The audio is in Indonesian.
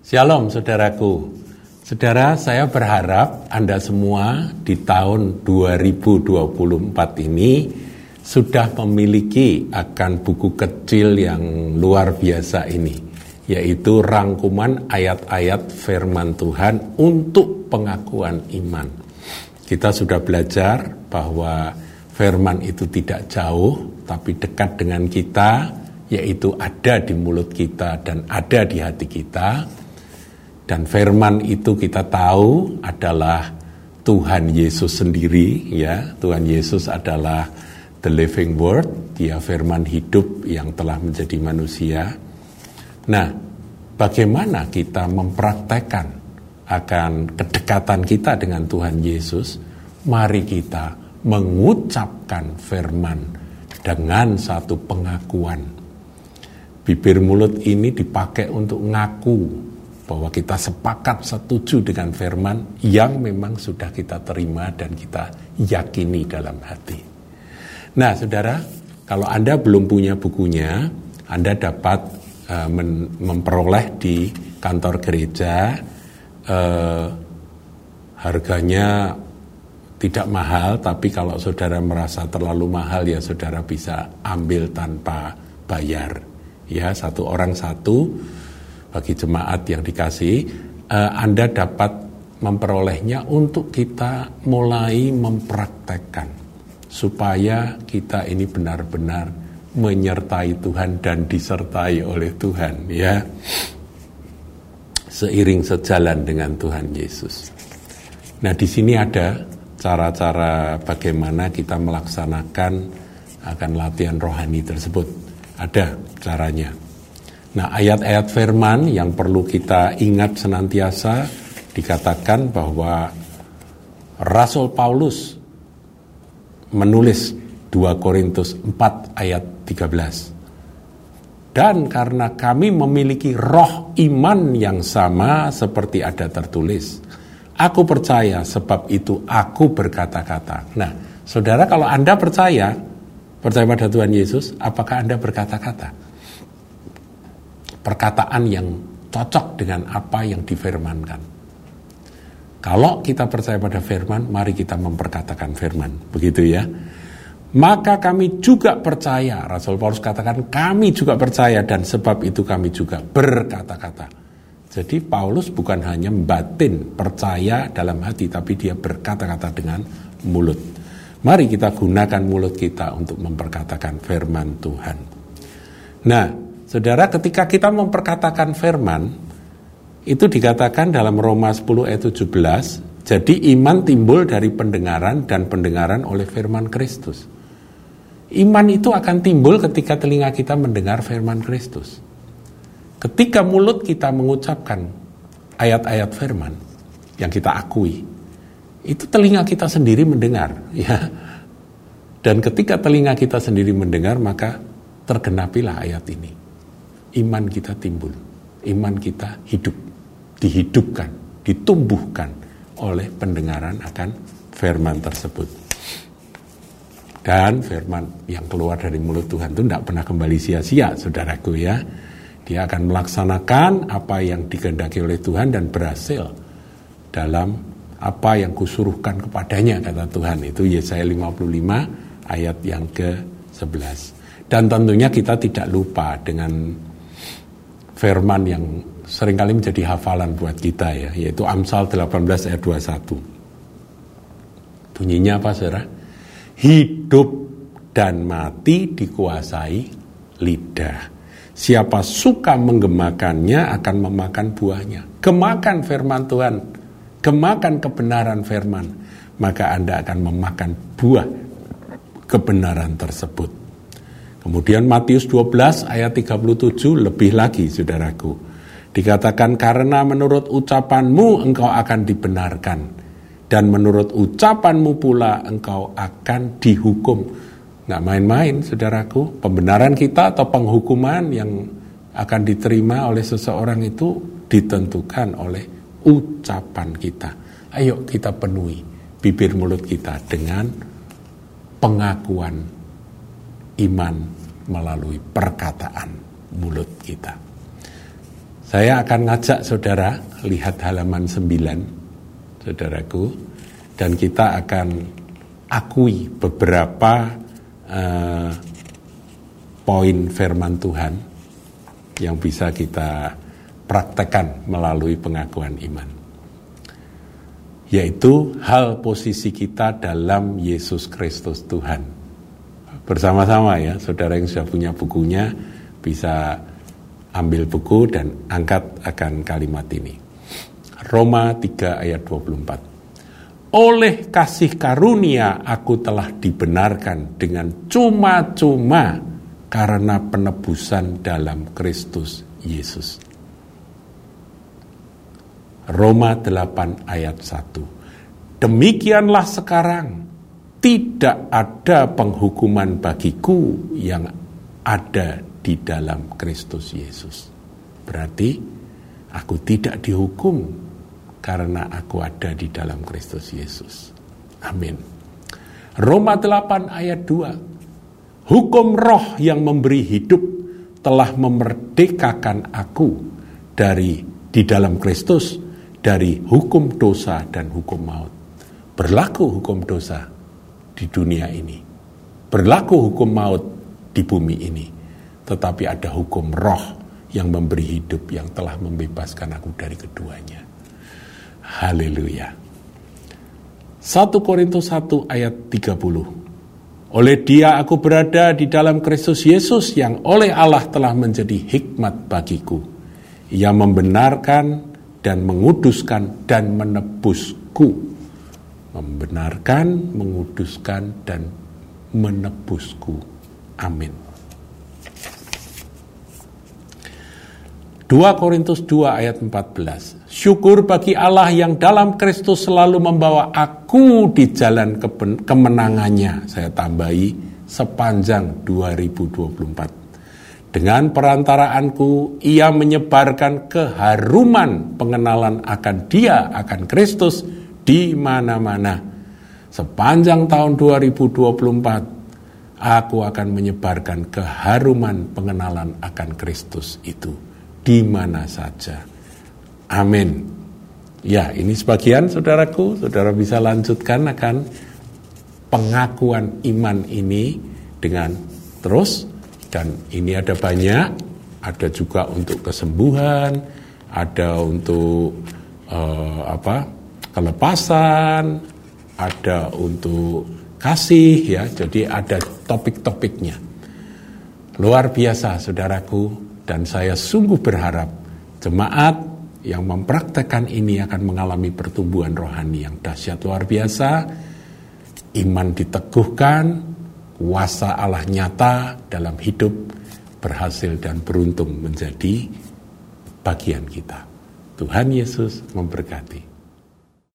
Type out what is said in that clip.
Shalom saudaraku. Saudara, saya berharap Anda semua di tahun 2024 ini sudah memiliki akan buku kecil yang luar biasa ini, yaitu rangkuman ayat-ayat firman Tuhan untuk pengakuan iman. Kita sudah belajar bahwa firman itu tidak jauh, tapi dekat dengan kita, yaitu ada di mulut kita dan ada di hati kita dan firman itu kita tahu adalah Tuhan Yesus sendiri ya. Tuhan Yesus adalah the living word, dia firman hidup yang telah menjadi manusia. Nah, bagaimana kita mempraktekkan akan kedekatan kita dengan Tuhan Yesus? Mari kita mengucapkan firman dengan satu pengakuan. Bibir mulut ini dipakai untuk ngaku bahwa kita sepakat setuju dengan firman yang memang sudah kita terima dan kita yakini dalam hati. Nah, saudara, kalau Anda belum punya bukunya, Anda dapat uh, memperoleh di kantor gereja. Uh, harganya tidak mahal, tapi kalau saudara merasa terlalu mahal ya saudara bisa ambil tanpa bayar. Ya, satu orang satu bagi jemaat yang dikasih, uh, Anda dapat memperolehnya untuk kita mulai mempraktekkan supaya kita ini benar-benar menyertai Tuhan dan disertai oleh Tuhan ya seiring sejalan dengan Tuhan Yesus. Nah, di sini ada cara-cara bagaimana kita melaksanakan akan latihan rohani tersebut. Ada caranya. Nah, ayat-ayat firman yang perlu kita ingat senantiasa dikatakan bahwa Rasul Paulus menulis 2 Korintus 4 ayat 13. Dan karena kami memiliki roh iman yang sama seperti ada tertulis. Aku percaya sebab itu aku berkata-kata. Nah, saudara kalau Anda percaya, percaya pada Tuhan Yesus, apakah Anda berkata-kata? Perkataan yang cocok dengan apa yang difirmankan. Kalau kita percaya pada firman, mari kita memperkatakan firman. Begitu ya. Maka kami juga percaya, Rasul Paulus katakan kami juga percaya dan sebab itu kami juga berkata-kata. Jadi Paulus bukan hanya batin percaya dalam hati, tapi dia berkata-kata dengan mulut. Mari kita gunakan mulut kita untuk memperkatakan firman Tuhan. Nah, Saudara, ketika kita memperkatakan firman, itu dikatakan dalam Roma 10 ayat 17, jadi iman timbul dari pendengaran dan pendengaran oleh firman Kristus. Iman itu akan timbul ketika telinga kita mendengar firman Kristus. Ketika mulut kita mengucapkan ayat-ayat firman yang kita akui, itu telinga kita sendiri mendengar, ya. Dan ketika telinga kita sendiri mendengar, maka tergenapilah ayat ini iman kita timbul, iman kita hidup, dihidupkan, ditumbuhkan oleh pendengaran akan firman tersebut. Dan firman yang keluar dari mulut Tuhan itu tidak pernah kembali sia-sia, saudaraku ya. Dia akan melaksanakan apa yang dikehendaki oleh Tuhan dan berhasil dalam apa yang kusuruhkan kepadanya, kata Tuhan. Itu Yesaya 55 ayat yang ke-11. Dan tentunya kita tidak lupa dengan firman yang sering kali menjadi hafalan buat kita ya, yaitu Amsal 18 ayat 21. Bunyinya apa saudara? Hidup dan mati dikuasai lidah. Siapa suka menggemakannya akan memakan buahnya. Gemakan firman Tuhan, gemakan kebenaran firman, maka Anda akan memakan buah kebenaran tersebut. Kemudian Matius 12 ayat 37 lebih lagi saudaraku. Dikatakan karena menurut ucapanmu engkau akan dibenarkan. Dan menurut ucapanmu pula engkau akan dihukum. Nggak main-main saudaraku. Pembenaran kita atau penghukuman yang akan diterima oleh seseorang itu ditentukan oleh ucapan kita. Ayo kita penuhi bibir mulut kita dengan pengakuan iman melalui perkataan mulut kita. Saya akan ngajak saudara lihat halaman 9, saudaraku, dan kita akan akui beberapa uh, poin firman Tuhan yang bisa kita praktekkan melalui pengakuan iman. Yaitu hal posisi kita dalam Yesus Kristus Tuhan. Bersama-sama ya, saudara yang sudah punya bukunya bisa ambil buku dan angkat akan kalimat ini. Roma 3 ayat 24. Oleh kasih karunia aku telah dibenarkan dengan cuma-cuma karena penebusan dalam Kristus Yesus. Roma 8 ayat 1. Demikianlah sekarang tidak ada penghukuman bagiku yang ada di dalam Kristus Yesus. Berarti aku tidak dihukum karena aku ada di dalam Kristus Yesus. Amin. Roma 8 ayat 2. Hukum roh yang memberi hidup telah memerdekakan aku dari di dalam Kristus dari hukum dosa dan hukum maut. Berlaku hukum dosa di dunia ini. Berlaku hukum maut di bumi ini tetapi ada hukum roh yang memberi hidup yang telah membebaskan aku dari keduanya. Haleluya. 1 Korintus 1 ayat 30. Oleh dia aku berada di dalam Kristus Yesus yang oleh Allah telah menjadi hikmat bagiku. Ia membenarkan dan menguduskan dan menebusku. Membenarkan, menguduskan, dan menebusku. Amin. 2 Korintus 2 ayat 14. Syukur bagi Allah yang dalam Kristus selalu membawa aku di jalan kemenangannya. Saya tambahi sepanjang 2024. Dengan perantaraanku, ia menyebarkan keharuman pengenalan akan dia, akan Kristus di mana-mana. Sepanjang tahun 2024, aku akan menyebarkan keharuman pengenalan akan Kristus itu di mana saja. Amin. Ya, ini sebagian saudaraku, saudara bisa lanjutkan akan pengakuan iman ini dengan terus dan ini ada banyak, ada juga untuk kesembuhan, ada untuk uh, apa? Kelepasan, ada untuk kasih ya. Jadi ada topik-topiknya. Luar biasa saudaraku, dan saya sungguh berharap jemaat yang mempraktekkan ini akan mengalami pertumbuhan rohani yang dahsyat luar biasa, iman diteguhkan, kuasa Allah nyata dalam hidup, berhasil dan beruntung menjadi bagian kita. Tuhan Yesus memberkati.